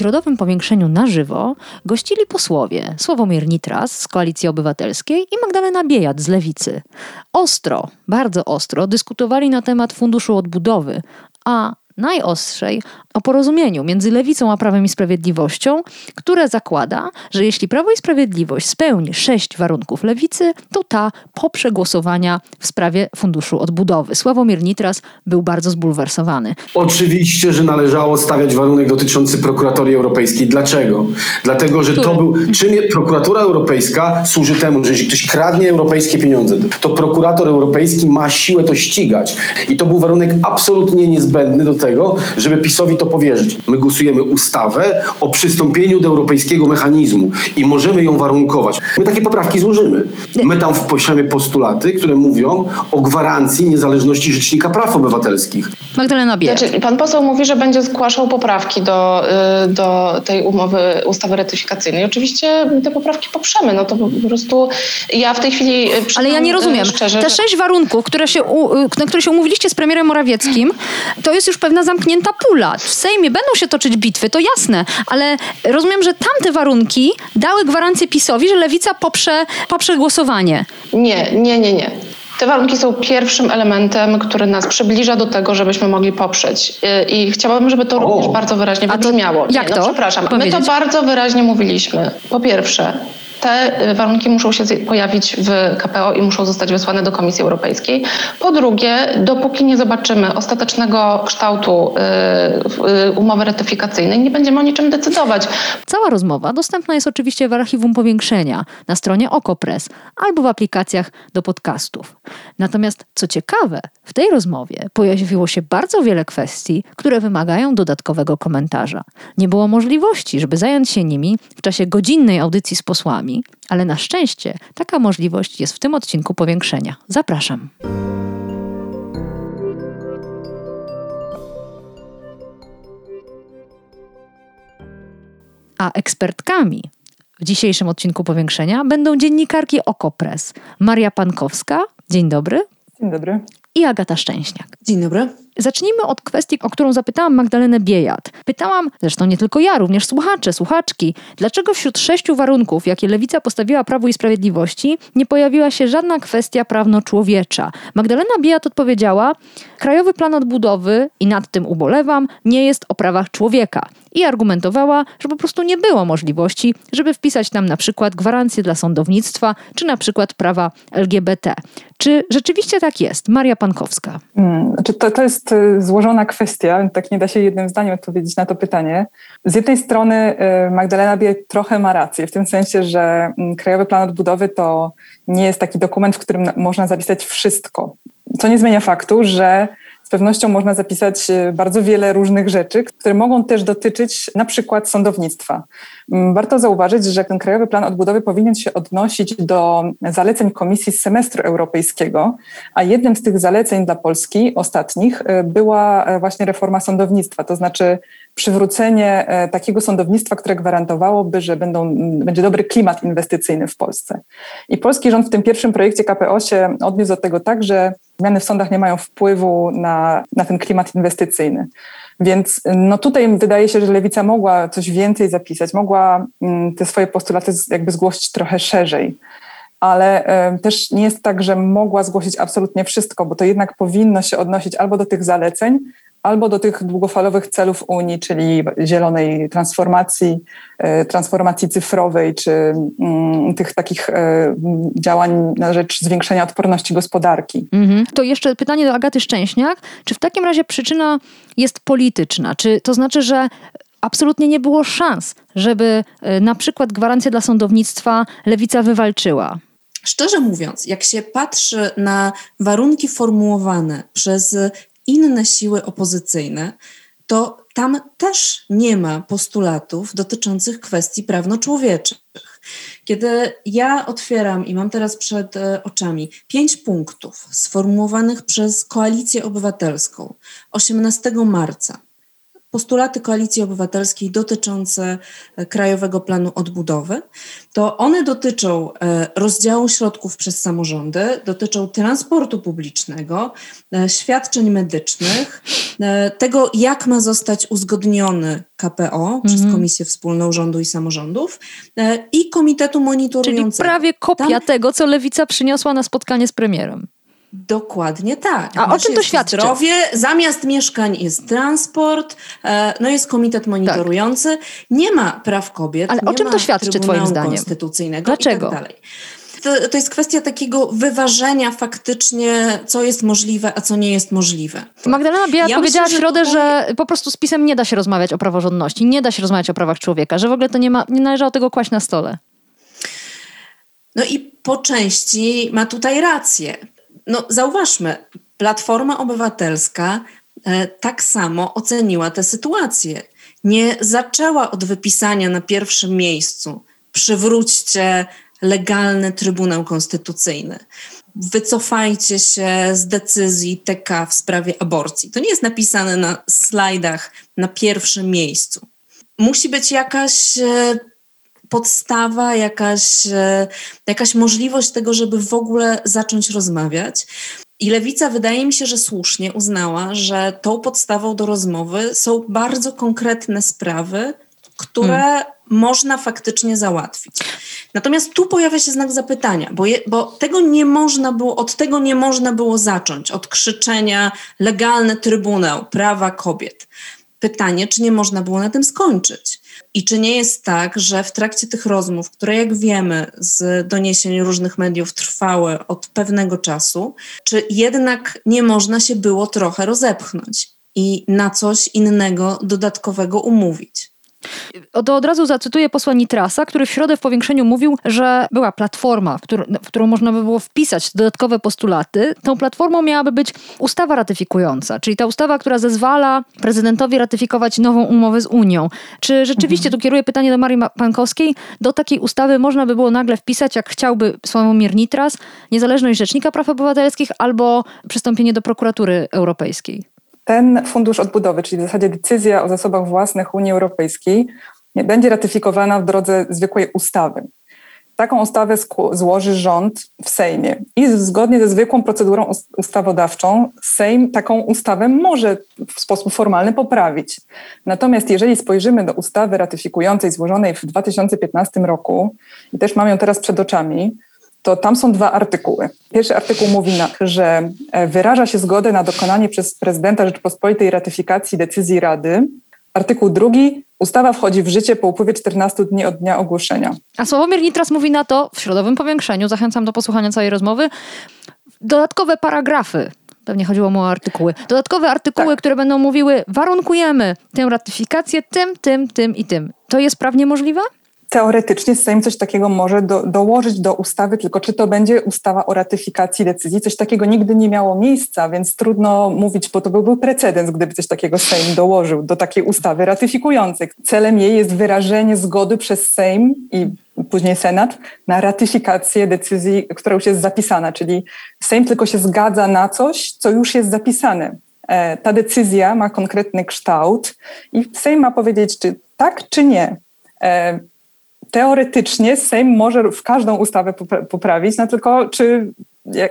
Środowym powiększeniu na żywo gościli posłowie Sławomir Nitras z Koalicji Obywatelskiej i Magdalena Biejat z Lewicy. Ostro, bardzo ostro dyskutowali na temat Funduszu Odbudowy, a najostrzej o porozumieniu między lewicą a Prawem i Sprawiedliwością, które zakłada, że jeśli Prawo i Sprawiedliwość spełni sześć warunków lewicy, to ta poprze głosowania w sprawie Funduszu Odbudowy. Sławomir Nitras był bardzo zbulwersowany. Oczywiście, że należało stawiać warunek dotyczący prokuratorii europejskiej. Dlaczego? Dlatego, że Który? to był. Czym prokuratura europejska służy temu, że jeśli ktoś kradnie europejskie pieniądze, to prokurator europejski ma siłę to ścigać. I to był warunek absolutnie niezbędny do tego, żeby PiSowi to powierzyć. My głosujemy ustawę o przystąpieniu do europejskiego mechanizmu i możemy ją warunkować. My takie poprawki złożymy. My tam wpiszemy postulaty, które mówią o gwarancji niezależności Rzecznika Praw Obywatelskich. Magdalena Biejat. Znaczy, pan poseł mówi, że będzie zgłaszał poprawki do, y, do tej umowy, ustawy ratyfikacyjnej. Oczywiście te poprawki poprzemy. No to po prostu ja w tej chwili. y, Ale ja nie rozumiem. y, Szczerze, Te sześć warunków, które się na które się umówiliście z premierem Morawieckim, to jest już pewna zamknięta pula. W Sejmie będą się toczyć bitwy, to jasne, ale rozumiem, że tamte warunki dały gwarancję PiSowi, że lewica poprze, poprze głosowanie. Nie, nie, nie, nie. Te warunki są pierwszym elementem, który nas przybliża do tego, żebyśmy mogli poprzeć. I chciałabym, żeby to O. również bardzo wyraźnie to wybrzmiało. jak nie, to? No, przepraszam. My Powiedzieć. to bardzo wyraźnie mówiliśmy. Po pierwsze, te y, warunki muszą się pojawić w KPO i muszą zostać wysłane do Komisji Europejskiej. Po drugie, dopóki nie zobaczymy ostatecznego kształtu y, y, umowy ratyfikacyjnej, nie będziemy o niczym decydować. Cała rozmowa dostępna jest oczywiście w archiwum powiększenia na stronie Okopres albo w aplikacjach do podcastów. Natomiast co ciekawe, w tej rozmowie pojawiło się bardzo wiele kwestii, które wymagają dodatkowego komentarza. Nie było możliwości, żeby zająć się nimi w czasie godzinnej audycji z posłami, ale na szczęście taka możliwość jest w tym odcinku powiększenia. Zapraszam. A ekspertkami w dzisiejszym odcinku powiększenia będą dziennikarki Okopres Maria Pankowska, dzień dobry, Dzień dobry. i Agata Szczęśniak. Dzień dobry. Zacznijmy od kwestii, o którą zapytałam Magdalenę Biejat. Pytałam, zresztą nie tylko ja, również słuchacze, słuchaczki, dlaczego wśród sześciu warunków, jakie Lewica postawiła Prawu i Sprawiedliwości, nie pojawiła się żadna kwestia prawno-człowiecza. Magdalena Biejat odpowiedziała, Krajowy Plan Odbudowy, i nad tym ubolewam, nie jest o prawach człowieka. I argumentowała, że po prostu nie było możliwości, żeby wpisać tam na przykład gwarancje dla sądownictwa, czy na przykład prawa LGBT. Czy rzeczywiście tak jest? Maria Pankowska. Mm, Znaczy to, to jest y, złożona kwestia, tak nie da się jednym zdaniem odpowiedzieć na to pytanie. Z jednej strony y, Magdalena Biej trochę ma rację, w tym sensie, że mm, Krajowy Plan Odbudowy to nie jest taki dokument, w którym na- można zapisać wszystko. Co nie zmienia faktu, że pewnością można zapisać y, bardzo wiele różnych rzeczy, które mogą też dotyczyć na przykład sądownictwa. Mm, Warto zauważyć, że ten Krajowy Plan Odbudowy powinien się odnosić do zaleceń Komisji z semestru europejskiego, a jednym z tych zaleceń dla Polski ostatnich y, była e, właśnie reforma sądownictwa, to znaczy przywrócenie e, takiego sądownictwa, które gwarantowałoby, że będą, będzie dobry klimat inwestycyjny w Polsce. I polski rząd w tym pierwszym projekcie KPO się odniósł do tego tak, że zmiany w sądach nie mają wpływu na, na ten klimat inwestycyjny. Więc no tutaj wydaje się, że Lewica mogła coś więcej zapisać, mogła mm, te swoje postulaty jakby zgłosić trochę szerzej. Ale e, też nie jest tak, że mogła zgłosić absolutnie wszystko, bo to jednak powinno się odnosić albo do tych zaleceń, albo do tych długofalowych celów Unii, czyli zielonej transformacji, e, transformacji cyfrowej, czy mm, tych takich e, działań na rzecz zwiększenia odporności gospodarki. Mhm. To jeszcze pytanie do Agaty Szczęśniak. Czy w takim razie przyczyna jest polityczna? Czy to znaczy, że absolutnie nie było szans, żeby y, na przykład gwarancję dla sądownictwa lewica wywalczyła? Szczerze mówiąc, jak się patrzy na warunki formułowane przez inne siły opozycyjne, to tam też nie ma postulatów dotyczących kwestii prawno-człowieczych. Kiedy ja otwieram i mam teraz przed e, oczami pięć punktów sformułowanych przez Koalicję Obywatelską 18 marca, postulaty Koalicji Obywatelskiej dotyczące e, Krajowego Planu Odbudowy, to one dotyczą e, rozdziału środków przez samorządy, dotyczą transportu publicznego, e, świadczeń medycznych, tego, jak ma zostać uzgodniony KPO mhm. przez Komisję Wspólną Rządu i Samorządów i Komitetu Monitorującego. Czyli prawie kopia Tam... tego, co Lewica przyniosła na spotkanie z premierem. Dokładnie tak. A o czym to świadczy? Zdrowie, zamiast mieszkań jest transport, e, no jest komitet monitorujący, tak. nie ma praw kobiet. Ale o czym to świadczy Trybunału twoim zdaniem? Konstytucyjnego Dlaczego? I tak dalej. To, to, jest kwestia takiego wyważenia faktycznie, co jest możliwe, a co nie jest możliwe. Magdalena Białat ja powiedziała myślę, w środę, że, że po prostu z pisem nie da się rozmawiać o praworządności, nie da się rozmawiać o prawach człowieka, że w ogóle to nie, ma, nie należało tego kłaść na stole. No i po części ma tutaj rację. No, zauważmy, Platforma Obywatelska e, tak samo oceniła tę sytuację. Nie zaczęła od wypisania na pierwszym miejscu przywróćcie legalny Trybunał Konstytucyjny. Wycofajcie się z decyzji TK w sprawie aborcji. To nie jest napisane na slajdach na pierwszym miejscu. Musi być jakaś e, podstawa, jakaś, e, jakaś możliwość tego, żeby w ogóle zacząć rozmawiać. I lewica wydaje mi się, że słusznie uznała, że tą podstawą do rozmowy są bardzo konkretne sprawy, które hmm. można faktycznie załatwić. Natomiast tu pojawia się znak zapytania, bo, je, bo tego nie można było, od tego nie można było zacząć, od krzyczenia legalny trybunał, prawa kobiet. Pytanie, czy nie można było na tym skończyć? I czy nie jest tak, że w trakcie tych rozmów, które jak wiemy z doniesień różnych mediów trwały od pewnego czasu, czy jednak nie można się było trochę rozepchnąć i na coś innego dodatkowego umówić? To od razu zacytuję posła Nitrasa, który w środę w powiększeniu mówił, że była platforma, w, którą, w którą można by było wpisać dodatkowe postulaty. Tą platformą miałaby być ustawa ratyfikująca, czyli ta ustawa, która zezwala prezydentowi ratyfikować nową umowę z Unią. Czy rzeczywiście, mhm. tu kieruję pytanie do Marii Pankowskiej, do takiej ustawy można by było nagle wpisać, jak chciałby Sławomir Nitras, niezależność Rzecznika Praw Obywatelskich albo przystąpienie do prokuratury europejskiej? Ten fundusz odbudowy, czyli w zasadzie decyzja o zasobach własnych Unii Europejskiej, będzie ratyfikowana w drodze zwykłej ustawy. Taką ustawę złoży rząd w Sejmie i zgodnie ze zwykłą procedurą ustawodawczą Sejm taką ustawę może w sposób formalny poprawić. Natomiast jeżeli spojrzymy do ustawy ratyfikującej złożonej w 2015 roku i też mam ją teraz przed oczami, to tam są dwa artykuły. Pierwszy artykuł mówi, na, że e, wyraża się zgodę na dokonanie przez prezydenta Rzeczypospolitej ratyfikacji decyzji Rady. Artykuł drugi. Ustawa wchodzi w życie po upływie 14 dni od dnia ogłoszenia. A Sławomir Nitras mówi na to w środowym powiększeniu, zachęcam do posłuchania całej rozmowy, dodatkowe paragrafy pewnie chodziło mu o artykuły. Dodatkowe artykuły, tak. które będą mówiły, warunkujemy tę ratyfikację tym, tym, tym i tym. To jest prawnie możliwe? Teoretycznie Sejm coś takiego może do, dołożyć do ustawy, tylko czy to będzie ustawa o ratyfikacji decyzji? Coś takiego nigdy nie miało miejsca, więc trudno mówić, bo to byłby precedens, gdyby coś takiego Sejm dołożył do takiej ustawy ratyfikującej. Celem jej jest wyrażenie zgody przez Sejm i później Senat na ratyfikację decyzji, która już jest zapisana, czyli Sejm tylko się zgadza na coś, co już jest zapisane. E, ta decyzja ma konkretny kształt i Sejm ma powiedzieć, czy tak, czy nie. Teoretycznie Sejm może w każdą ustawę poprawić, no tylko czy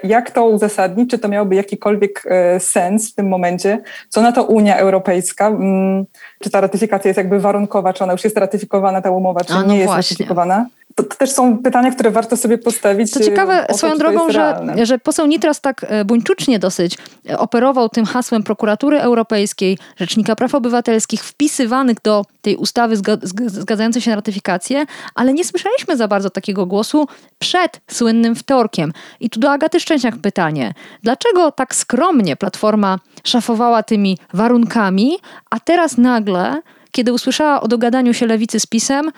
jak to uzasadnić, czy to miałoby jakikolwiek e, sens w tym momencie, co na to Unia Europejska, mm, czy ta ratyfikacja jest jakby warunkowa, czy ona już jest ratyfikowana, ta umowa, czy A, no nie jest właśnie. ratyfikowana to, to, też są pytania, które warto sobie postawić. To ciekawe to, swoją drogą, że, że poseł Nitras tak e, buńczucznie dosyć e, operował tym hasłem prokuratury europejskiej, Rzecznika Praw Obywatelskich, wpisywanych do tej ustawy zgadzającej się na ratyfikację, ale nie słyszeliśmy za bardzo takiego głosu przed słynnym wtorkiem. I tu do Agaty Szczęśniak pytanie. Dlaczego tak skromnie Platforma szafowała tymi warunkami, a teraz nagle kiedy usłyszała o dogadaniu się lewicy z PiSem, y,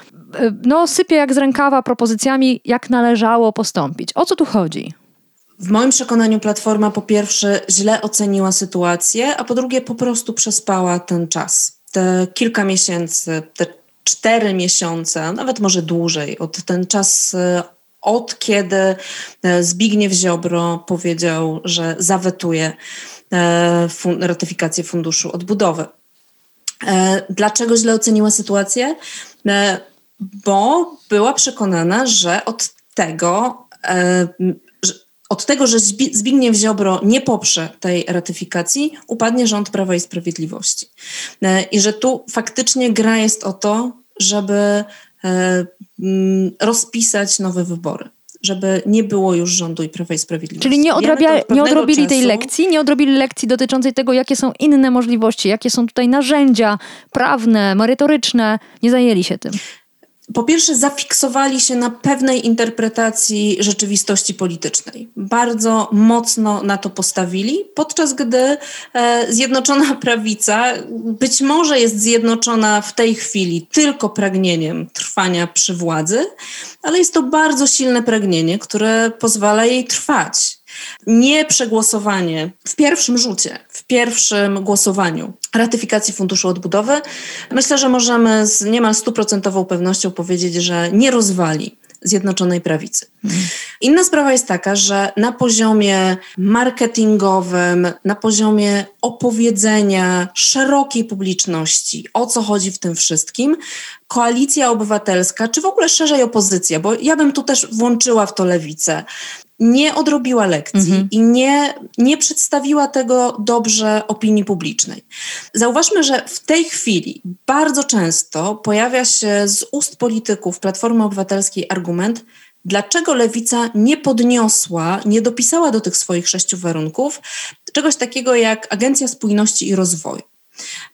no sypie jak z rękawa propozycjami, jak należało postąpić. O co tu chodzi? W moim przekonaniu Platforma po pierwsze źle oceniła sytuację, a po drugie po prostu przespała ten czas. te kilka miesięcy, te cztery miesiące, nawet może dłużej, od ten czas od kiedy Zbigniew Ziobro powiedział, że zawetuje ratyfikację Funduszu Odbudowy. Dlaczego źle oceniła sytuację? Bo była przekonana, że od tego, od tego, że Zbigniew Ziobro nie poprze tej ratyfikacji, upadnie rząd Prawa i Sprawiedliwości. E, I że tu faktycznie gra jest o to, żeby e, rozpisać nowe wybory żeby nie było już rządu i Prawa i Sprawiedliwości. Czyli nie, odrabia, nie odrobili czasu. tej lekcji, nie odrobili lekcji dotyczącej tego, jakie są inne możliwości, jakie są tutaj narzędzia prawne, merytoryczne. Nie zajęli się tym po pierwsze, zafiksowali się na pewnej interpretacji rzeczywistości politycznej. Bardzo mocno na to postawili, podczas gdy e, Zjednoczona Prawica być może jest zjednoczona w tej chwili tylko pragnieniem trwania przy władzy, ale jest to bardzo silne pragnienie, które pozwala jej trwać nie przegłosowanie w pierwszym rzucie, w pierwszym głosowaniu ratyfikacji Funduszu Odbudowy, myślę, że możemy z niemal stuprocentową pewnością powiedzieć, że nie rozwali Zjednoczonej Prawicy. Inna sprawa jest taka, że na poziomie marketingowym, na poziomie opowiedzenia szerokiej publiczności, o co chodzi w tym wszystkim, koalicja obywatelska, czy w ogóle szerzej opozycja, bo ja bym tu też włączyła w to lewicę, nie odrobiła lekcji mhm. i nie, nie przedstawiła tego dobrze opinii publicznej. Zauważmy, że w tej chwili bardzo często pojawia się z ust polityków Platformy Obywatelskiej argument, dlaczego lewica nie podniosła, nie dopisała do tych swoich sześciu warunków czegoś takiego jak Agencja Spójności i Rozwoju.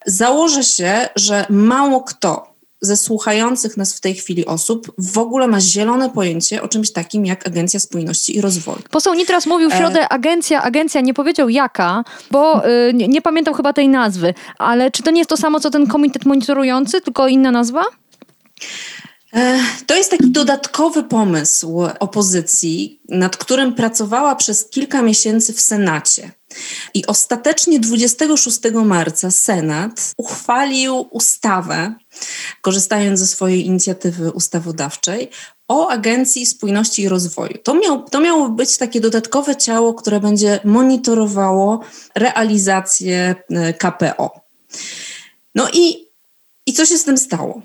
Założę się, że mało kto ze słuchających nas w tej chwili osób w ogóle ma zielone pojęcie o czymś takim jak Agencja Spójności i Rozwoju. Poseł Nitras mówił w e, środę agencja, agencja, nie powiedział jaka, bo y, nie, nie pamiętam chyba tej nazwy, ale czy to nie jest to samo co ten komitet monitorujący, tylko inna nazwa? E, to jest taki dodatkowy pomysł opozycji, nad którym pracowała przez kilka miesięcy w Senacie. I ostatecznie 26 marca Senat uchwalił ustawę, korzystając ze swojej inicjatywy ustawodawczej, o Agencji Spójności i Rozwoju. To, miał, to miało być takie dodatkowe ciało, które będzie monitorowało realizację e, KPO. No i, i co się z tym stało?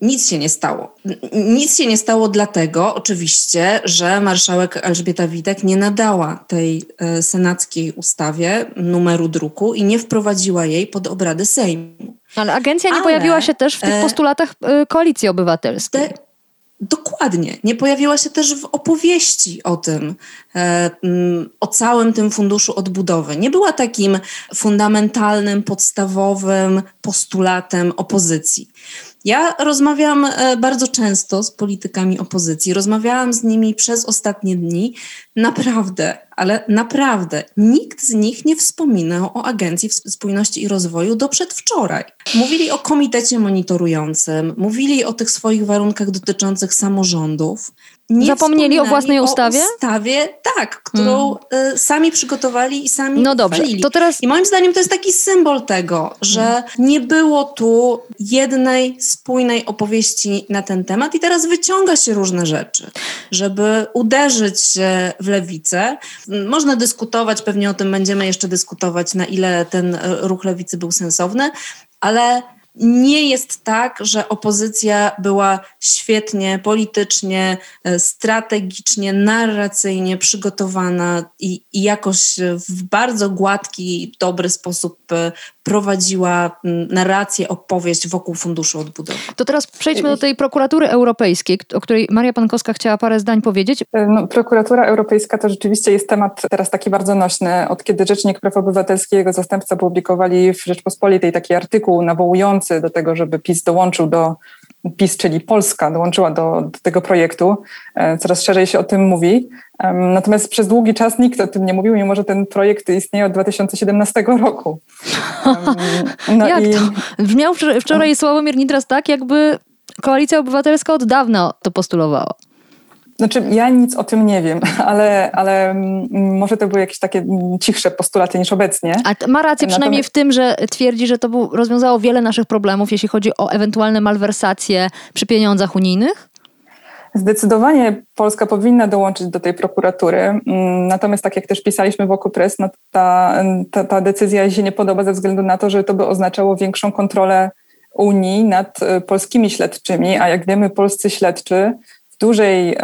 Nic się nie stało. Nic się nie stało dlatego, oczywiście, że marszałek Elżbieta Witek nie nadała tej e, senackiej ustawie numeru druku i nie wprowadziła jej pod obrady Sejmu. Ale agencja nie Ale, pojawiła się też w tych e, postulatach e, koalicji obywatelskiej. Te, Dokładnie. Nie pojawiła się też w opowieści o tym, o całym tym funduszu odbudowy. Nie była takim fundamentalnym, podstawowym postulatem opozycji. Ja rozmawiam e, bardzo często z politykami opozycji. Rozmawiałam z nimi przez ostatnie dni. Naprawdę, ale naprawdę nikt z nich nie wspominał o Agencji Spójności i Rozwoju do przedwczoraj. Mówili o komitecie monitorującym, mówili o tych swoich warunkach dotyczących samorządów. Nie Zapomnieli o własnej ustawie? O ustawie, tak, którą hmm. sami przygotowali i sami No dobrze, to teraz... I moim zdaniem to jest taki symbol tego, że hmm. nie było tu jednej spójnej opowieści na ten temat i teraz wyciąga się różne rzeczy, żeby uderzyć w lewicę. Można dyskutować, pewnie o tym będziemy jeszcze dyskutować, na ile ten ruch lewicy był sensowny, ale nie jest tak, że opozycja była świetnie politycznie, e, strategicznie, narracyjnie przygotowana i, i jakoś w bardzo gładki, dobry sposób e, prowadziła narrację, opowieść wokół Funduszu Odbudowy. To teraz przejdźmy do tej prokuratury europejskiej, o której Maria Pankowska chciała parę zdań powiedzieć. E, no, prokuratura europejska to rzeczywiście jest temat teraz taki bardzo nośny. Od kiedy Rzecznik Praw Obywatelskich i jego zastępca publikowali w Rzeczpospolitej taki artykuł nawołujący do tego, żeby PiS dołączył do PiS, czyli Polska, dołączyła do, do, tego projektu. E, coraz szerzej się o tym mówi. Natomiast przez długi czas nikt o tym nie mówił, mimo że ten projekt istnieje od 2017 roku. No Jak i... to? Brzmiał wczoraj Sławomir Nitras tak, jakby Koalicja Obywatelska od dawna to postulowała. Znaczy, ja nic o tym nie wiem, ale, ale mm, może to były jakieś takie mm, cichsze postulaty niż obecnie. A ma rację przynajmniej Natomiast... w tym, że twierdzi, że to rozwiązało wiele naszych problemów, jeśli chodzi o ewentualne malwersacje przy pieniądzach unijnych? Zdecydowanie Polska powinna dołączyć do tej prokuratury, mm, natomiast tak jak też pisaliśmy w Okupres, no ta, ta, ta decyzja się nie podoba ze względu na to, że to by oznaczało większą kontrolę Unii nad e, polskimi śledczymi, a jak wiemy, polscy śledczy dużej,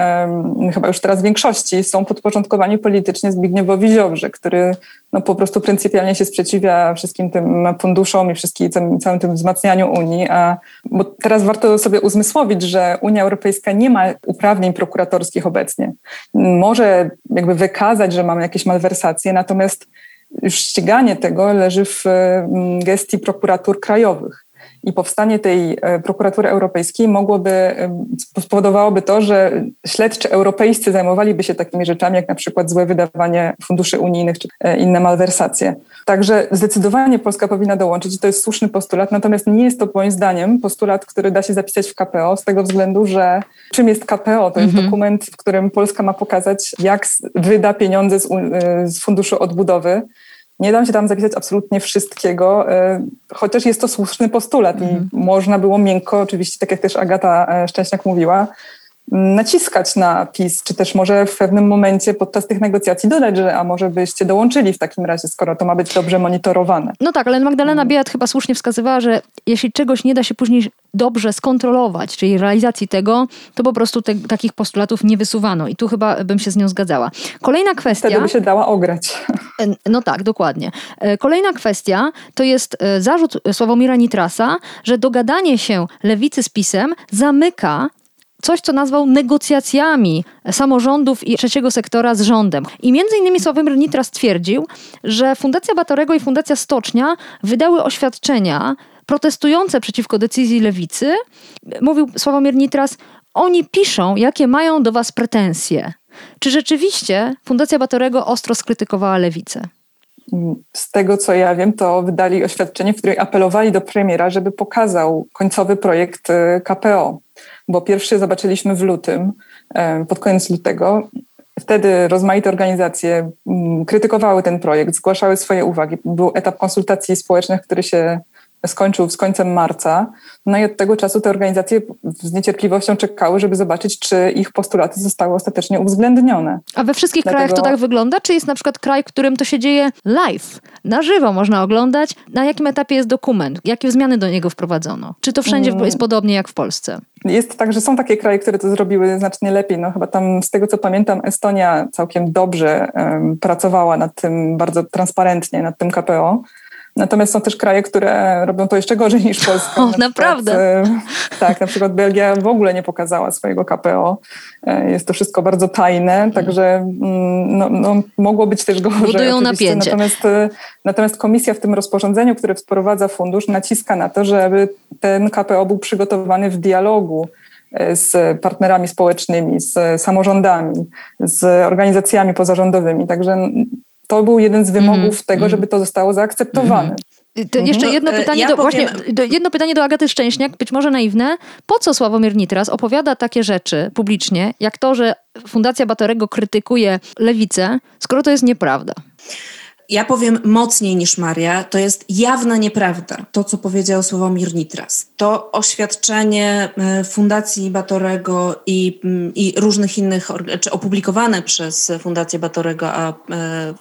chyba już teraz większości, są podporządkowani politycznie Zbigniewowi Ziobrze, który no, po prostu pryncypialnie się sprzeciwia wszystkim tym funduszom i wszystkim całym, całym tym wzmacnianiu Unii. A, bo teraz warto sobie uzmysłowić, że Unia Europejska nie ma uprawnień prokuratorskich obecnie. Może jakby wykazać, że mamy jakieś malwersacje, natomiast już ściganie tego leży w gestii prokuratur krajowych. I powstanie tej e, prokuratury europejskiej mogłoby, e, spowodowałoby to, że śledczy europejscy zajmowaliby się takimi rzeczami, jak na przykład złe wydawanie funduszy unijnych czy e, inne malwersacje. Także zdecydowanie Polska powinna dołączyć i to jest słuszny postulat, natomiast nie jest to moim zdaniem postulat, który da się zapisać w KPO z tego względu, że czym jest KPO? To jest mhm. dokument, w którym Polska ma pokazać, jak wyda pieniądze z, z Funduszu Odbudowy nie dam się tam zapisać absolutnie wszystkiego, e, chociaż jest to słuszny postulat i mhm. można było miękko, oczywiście, tak jak też Agata e, Szczęśniak mówiła, naciskać na PiS, czy też może w pewnym momencie podczas tych negocjacji dodać, że a może byście dołączyli w takim razie, skoro to ma być dobrze monitorowane. No tak, ale Magdalena. Biejat chyba słusznie wskazywała, że jeśli czegoś nie da się później dobrze skontrolować, czyli realizacji tego, to po prostu te, takich postulatów nie wysuwano i tu chyba bym się z nią zgadzała. Kolejna kwestia... Wtedy by się dała ograć. E, no tak, dokładnie. E, kolejna kwestia to jest e, zarzut Sławomira Nitrasa, że dogadanie się lewicy z PiSem zamyka coś, co nazwał negocjacjami samorządów i trzeciego sektora z rządem. I między innymi Sławomir Nitras stwierdził, że Fundacja Batorego i Fundacja Stocznia wydały oświadczenia protestujące przeciwko decyzji lewicy. Mówił Sławomir Nitras, oni piszą, jakie mają do was pretensje. Czy rzeczywiście Fundacja Batorego ostro skrytykowała lewicę? Z tego co ja wiem, to wydali oświadczenie, w którym apelowali do premiera, żeby pokazał końcowy projekt y, KPO bo pierwszy zobaczyliśmy w lutym, pod koniec lutego. Wtedy rozmaite organizacje mm, krytykowały ten projekt, zgłaszały swoje uwagi. Był etap konsultacji społecznych, który się skończył z końcem marca. No i od tego czasu te organizacje z niecierpliwością czekały, żeby zobaczyć, czy ich postulaty zostały ostatecznie uwzględnione. A we wszystkich Dlatego... krajach to tak wygląda? Czy jest na przykład kraj, w którym to się dzieje live, na żywo można oglądać? Na jakim etapie jest dokument? Jakie zmiany do niego wprowadzono? Czy to wszędzie mm. jest podobnie jak w Polsce? Jest tak, że są takie kraje, które to zrobiły znacznie lepiej. No chyba tam z tego co pamiętam, Estonia całkiem dobrze um, pracowała nad tym bardzo transparentnie, nad tym KPO. Natomiast są też kraje, które robią to jeszcze gorzej niż Polska. O, na naprawdę? Przykład, tak, na przykład Belgia w ogóle nie pokazała swojego KPO. E, jest to wszystko bardzo tajne, także mm, no, no, mogło być też gorzej. Budują napięcie. Natomiast, e, natomiast komisja w tym rozporządzeniu, które wprowadza fundusz, naciska na to, żeby ten KPO był przygotowany w dialogu e, z partnerami społecznymi, z samorządami, z organizacjami pozarządowymi. Także to był jeden z wymogów mm, tego, mm. żeby to zostało zaakceptowane. Mm. To jeszcze jedno e, pytanie, ja do, powiem... właśnie, do, jedno pytanie do Agaty Szczęśniak, być może naiwne. Po co Sławomir Nitras opowiada takie rzeczy publicznie, jak to, że Fundacja Batorego krytykuje lewicę, skoro to jest nieprawda? Ja powiem mocniej niż Maria, to jest jawna nieprawda, to co powiedział Sławomir Nitras. To oświadczenie e, Fundacji Batorego i, mm, i różnych innych, czy opublikowane przez Fundację Batorego, a e,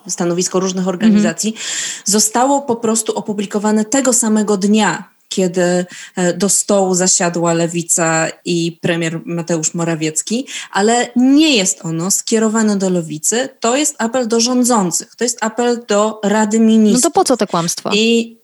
stanowisko różnych organizacji, -hmm. zostało po prostu opublikowane tego samego dnia, kiedy e, do stołu zasiadła lewica i premier Mateusz Morawiecki, ale nie jest ono skierowane do lewicy, to jest apel do rządzących, to jest apel do Rady Ministrów. No to po co te kłamstwa? I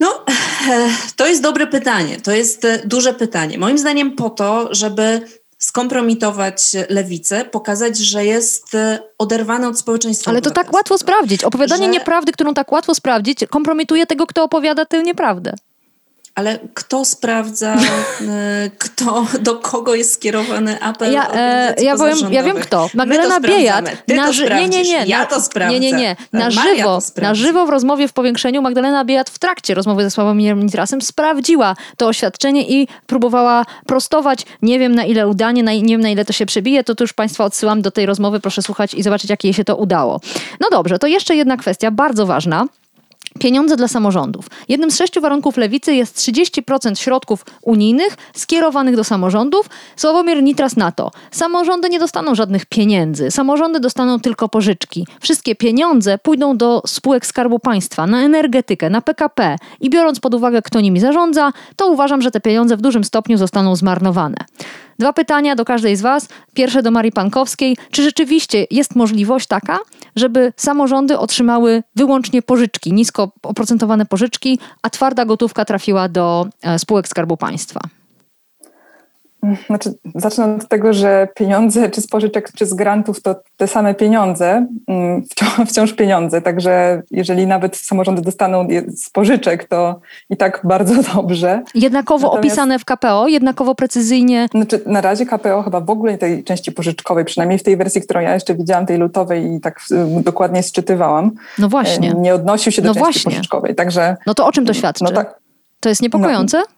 no, e, to jest dobre pytanie, to jest e, duże pytanie. Moim zdaniem po to, żeby skompromitować lewicę, pokazać, że jest e, oderwana od społeczeństwa. Ale to tak łatwo sprawdzić. Opowiadanie że... nieprawdy, którą tak łatwo sprawdzić, kompromituje tego, kto opowiada tę nieprawdę. Ale kto sprawdza, e, kto, do kogo jest skierowany apel ja, e, ja, powiem, ja wiem kto. Magdalena Biejat. Na, nie, nie, nie. Ja to sprawdzę. Nie, nie, nie. Na żywo, na żywo w rozmowie w powiększeniu Magdalena Biejat w trakcie rozmowy ze Sławomirem Nitrasem sprawdziła to oświadczenie i próbowała prostować. Nie wiem na ile udanie, na, nie wiem na ile to się przebije, to tu już Państwa odsyłam do tej rozmowy. Proszę słuchać i zobaczyć, jak jej się to udało. No dobrze, to jeszcze jedna kwestia bardzo ważna. Pieniądze dla samorządów. Jednym z sześciu warunków lewicy jest 30% środków unijnych skierowanych do samorządów. Sławomir Nitras na to. Samorządy nie dostaną żadnych pieniędzy. Samorządy dostaną tylko pożyczki. Wszystkie pieniądze pójdą do spółek Skarbu Państwa, na energetykę, na PKP i biorąc pod uwagę, kto nimi zarządza, to uważam, że te pieniądze w dużym stopniu zostaną zmarnowane. Dwa pytania do każdej z Was. Pierwsze do Marii Pankowskiej. Czy rzeczywiście jest możliwość taka, żeby samorządy otrzymały wyłącznie pożyczki, nisko oprocentowane pożyczki, a twarda gotówka trafiła do e, spółek Skarbu Państwa? Znaczy, zacznę od tego, że pieniądze, czy z pożyczek, czy z grantów, to te same pieniądze, mm, wciąż, wciąż pieniądze. Także jeżeli nawet samorządy dostaną z pożyczek, to i tak bardzo dobrze. Jednakowo Natomiast, opisane w KPO, jednakowo precyzyjnie. Znaczy, na razie KPO chyba w ogóle tej części pożyczkowej, przynajmniej w tej wersji, którą ja jeszcze widziałam, tej lutowej i tak dokładnie sczytywałam. No właśnie. Nie odnosił się do no części właśnie. pożyczkowej. Także, no to o czym to świadczy? No tak, to jest niepokojące? No,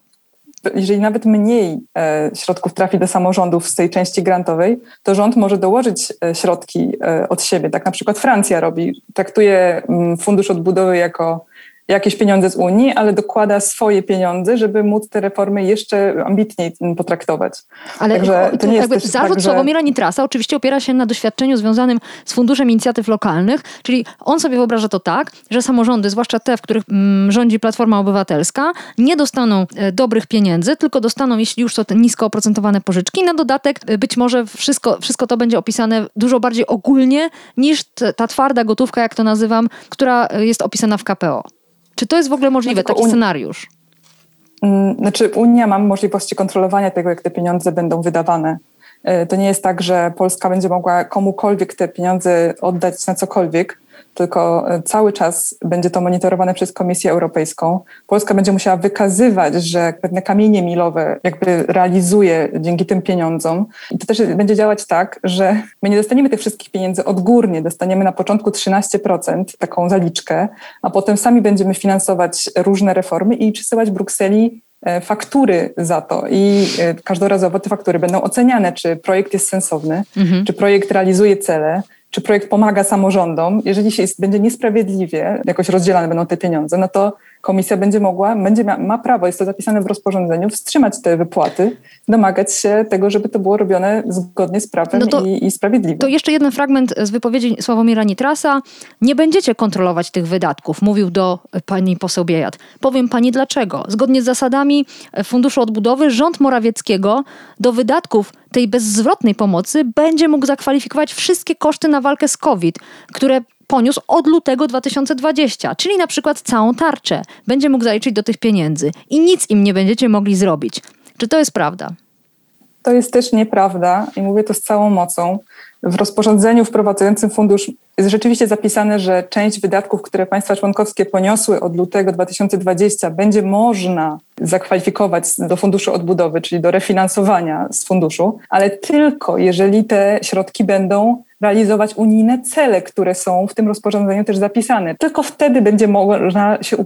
jeżeli nawet mniej e, środków trafi do samorządów z tej części grantowej, to rząd może dołożyć e, środki e, od siebie. Tak na przykład Francja robi. Traktuje mm, Fundusz Odbudowy jako jakieś pieniądze z Unii, ale dokłada swoje pieniądze, żeby móc te reformy jeszcze ambitniej potraktować. Ale Także to nie jest jakby zarzut tak, że... Sławomira Nitrasa oczywiście opiera się na doświadczeniu związanym z Funduszem Inicjatyw Lokalnych, czyli on sobie wyobraża to tak, że samorządy, zwłaszcza te, w których mm, rządzi Platforma Obywatelska, nie dostaną e, dobrych pieniędzy, tylko dostaną, jeśli już to te nisko oprocentowane pożyczki. Na dodatek e, być może wszystko, wszystko to będzie opisane dużo bardziej ogólnie niż ta twarda gotówka, jak to nazywam, która e, jest opisana w KPO. Czy to jest w ogóle możliwe, no, taki scenariusz? Mm, znaczy, Unia ma możliwości kontrolowania tego, jak te pieniądze będą wydawane. E, to nie jest tak, że Polska będzie mogła komukolwiek te pieniądze oddać na cokolwiek tylko e, cały czas będzie to monitorowane przez Komisję Europejską. Polska będzie musiała wykazywać, że pewne kamienie milowe jakby realizuje dzięki tym pieniądzom. I to też będzie działać tak, że my nie dostaniemy tych wszystkich pieniędzy odgórnie, dostaniemy na początku 13%, taką zaliczkę, a potem sami będziemy finansować różne reformy i przesyłać Brukseli e, faktury za to i e, każdorazowo te faktury będą oceniane, czy projekt jest sensowny, mhm. czy projekt realizuje cele, czy projekt pomaga samorządom, jeżeli się będzie niesprawiedliwie jakoś rozdzielane będą te pieniądze, no to komisja będzie mogła, będzie ma, ma prawo, jest to zapisane w rozporządzeniu, wstrzymać te wypłaty, domagać się tego, żeby to było robione zgodnie z prawem no to, i, i sprawiedliwie. To jeszcze jeden fragment z wypowiedzi Sławomira Nitrasa. Nie będziecie kontrolować tych wydatków, mówił do pani poseł Biejat. Powiem pani dlaczego. Zgodnie z zasadami Funduszu Odbudowy rząd Morawieckiego do wydatków tej bezzwrotnej pomocy będzie mógł zakwalifikować wszystkie koszty na walkę z COVID, które poniósł od lutego 2020, czyli na przykład całą tarczę. Będzie mógł zaliczyć do tych pieniędzy i nic im nie będziecie mogli zrobić. Czy to jest prawda? To jest też nieprawda i mówię to z całą mocą. W rozporządzeniu wprowadzającym fundusz jest rzeczywiście zapisane, że część wydatków, które państwa członkowskie poniosły od lutego 2020, będzie można zakwalifikować do funduszu odbudowy, czyli do refinansowania z funduszu, ale tylko jeżeli te środki będą realizować unijne cele, które są w tym rozporządzeniu też zapisane. Tylko wtedy będzie można się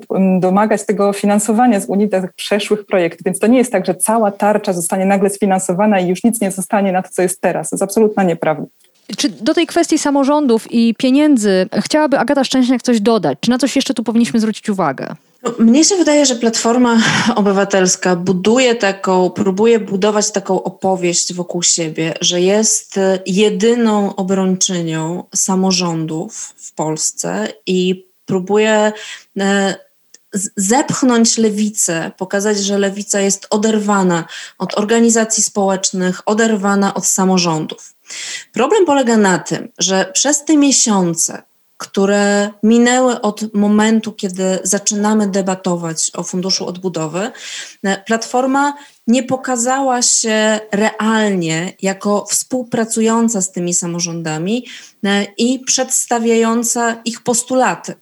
domagać tego finansowania z Unii tych przeszłych projektów. Więc to nie jest tak, że cała tarcza zostanie nagle sfinansowana i już nic nie zostanie na to, co jest teraz. To jest absolutna nieprawda. Czy do tej kwestii samorządów i pieniędzy chciałaby Agata Szczęśniak coś dodać? Czy na coś jeszcze tu powinniśmy zwrócić uwagę? Mnie się wydaje, że Platforma Obywatelska buduje taką, próbuje budować taką opowieść wokół siebie, że jest jedyną obrończynią samorządów w Polsce i próbuje e, zepchnąć lewicę, pokazać, że lewica jest oderwana od organizacji społecznych, oderwana od samorządów. Problem polega na tym, że przez te miesiące, które minęły od momentu, kiedy zaczynamy debatować o Funduszu Odbudowy, Platforma nie pokazała się realnie jako współpracująca z tymi samorządami e, i przedstawiająca ich postulaty.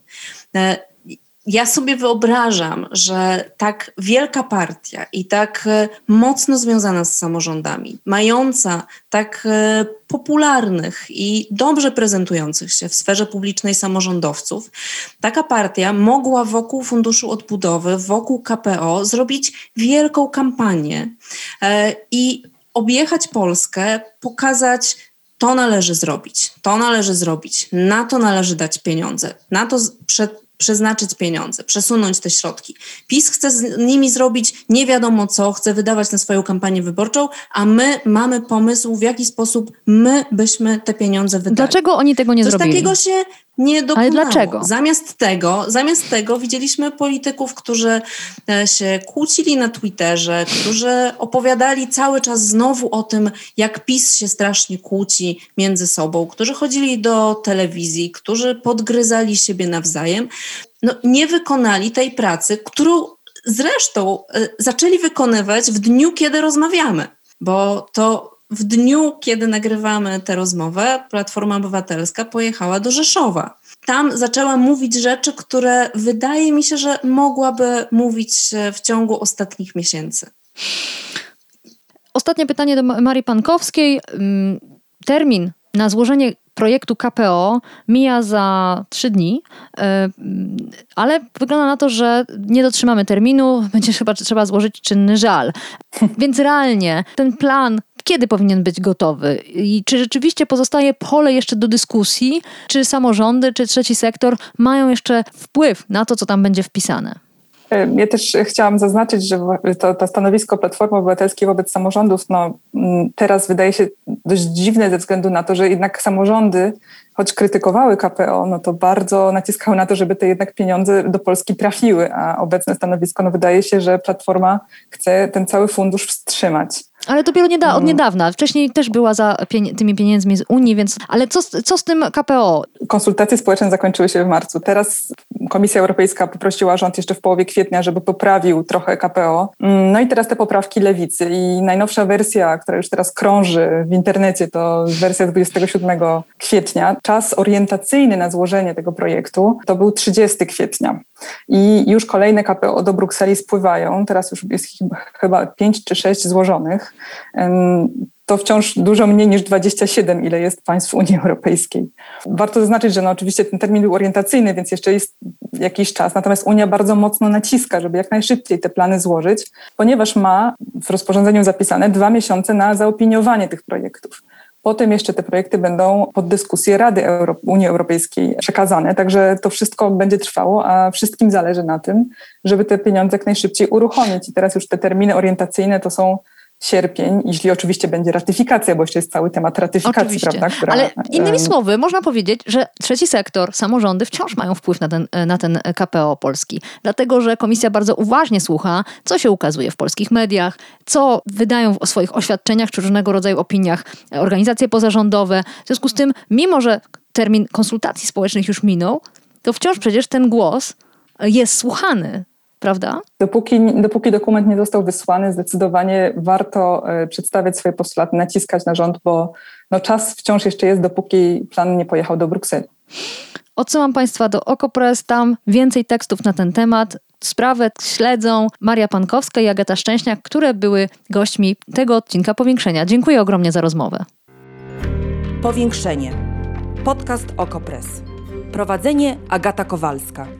Ja sobie wyobrażam, że tak wielka partia i tak e, mocno związana z samorządami, mająca tak e, popularnych i dobrze prezentujących się w sferze publicznej samorządowców, taka partia mogła wokół Funduszu Odbudowy, wokół KPO zrobić wielką kampanię e, i objechać Polskę, pokazać, to należy zrobić, to należy zrobić, na to należy dać pieniądze, na to przed przeznaczyć pieniądze, przesunąć te środki. PiS chce z nimi zrobić nie wiadomo co, chce wydawać na swoją kampanię wyborczą, a my mamy pomysł, w jaki sposób my byśmy te pieniądze wydali. Dlaczego oni tego nie Coś zrobili? takiego się nie dokonało. Ale dlaczego? Zamiast tego, zamiast tego widzieliśmy polityków, którzy e, się kłócili na Twitterze, którzy opowiadali cały czas znowu o tym, jak PiS się strasznie kłóci między sobą, którzy chodzili do telewizji, którzy podgryzali siebie nawzajem. No, nie wykonali tej pracy, którą zresztą e, zaczęli wykonywać w dniu, kiedy rozmawiamy, bo to w dniu, kiedy nagrywamy tę rozmowę, Platforma Obywatelska pojechała do Rzeszowa. Tam zaczęła mówić rzeczy, które wydaje mi się, że mogłaby mówić w ciągu ostatnich miesięcy. Ostatnie pytanie do Marii Pankowskiej. Mm, termin na złożenie projektu KPO mija za trzy dni, e, ale wygląda na to, że nie dotrzymamy terminu, będzie chyba trzeba złożyć czynny żal. Więc realnie ten plan kiedy powinien być gotowy i czy rzeczywiście pozostaje pole jeszcze do dyskusji, czy samorządy, czy trzeci sektor mają jeszcze wpływ na to, co tam będzie wpisane? Ja też chciałam zaznaczyć, że to, to stanowisko Platformy Obywatelskiej wobec samorządów no, teraz wydaje się dość dziwne ze względu na to, że jednak samorządy, choć krytykowały KPO, no to bardzo naciskały na to, żeby te jednak pieniądze do Polski trafiły, a obecne stanowisko no, wydaje się, że Platforma chce ten cały fundusz wstrzymać. Ale dopiero nieda- od niedawna. Wcześniej też była za pieni- tymi pieniędzmi z Unii, więc. Ale co, co z tym KPO? Konsultacje społeczne zakończyły się w marcu. Teraz Komisja Europejska poprosiła rząd jeszcze w połowie kwietnia, żeby poprawił trochę KPO. No i teraz te poprawki lewicy. I najnowsza wersja, która już teraz krąży w internecie, to wersja 27 kwietnia. Czas orientacyjny na złożenie tego projektu to był 30 kwietnia. I już kolejne KPO do Brukseli spływają. Teraz już jest chyba 5 czy 6 złożonych to wciąż dużo mniej niż 27, ile jest państw Unii Europejskiej. Warto zaznaczyć, że no oczywiście ten termin był orientacyjny, więc jeszcze jest jakiś czas, natomiast Unia bardzo mocno naciska, żeby jak najszybciej te plany złożyć, ponieważ ma w rozporządzeniu zapisane dwa miesiące na zaopiniowanie tych projektów. Potem jeszcze te projekty będą pod dyskusję Rady Euro Unii Europejskiej przekazane, także to wszystko będzie trwało, a wszystkim zależy na tym, żeby te pieniądze jak najszybciej uruchomić. I teraz już te terminy orientacyjne to są sierpień, jeśli oczywiście będzie ratyfikacja, bo jeszcze jest cały temat ratyfikacji, oczywiście. prawda? Która, Ale innymi słowy, można powiedzieć, że trzeci sektor, samorządy wciąż mają wpływ na ten, na ten KPO Polski, dlatego że komisja bardzo uważnie słucha, co się ukazuje w polskich mediach, co wydają w swoich oświadczeniach czy różnego rodzaju opiniach organizacje pozarządowe. W związku z tym, mimo że termin konsultacji społecznych już minął, to wciąż przecież ten głos jest słuchany prawda? Dopóki, dopóki dokument nie został wysłany, zdecydowanie warto e, przedstawiać swoje postulaty, naciskać na rząd, bo no, czas wciąż jeszcze jest, dopóki plan nie pojechał do Brukseli. Odsyłam Państwa do Okopres, tam więcej tekstów na ten temat. Sprawę śledzą Maria Pankowska i Agata Szczęśniak, które były gośćmi tego odcinka Powiększenia. Dziękuję ogromnie za rozmowę. Powiększenie. Podcast Okopres. Prowadzenie Agata Kowalska.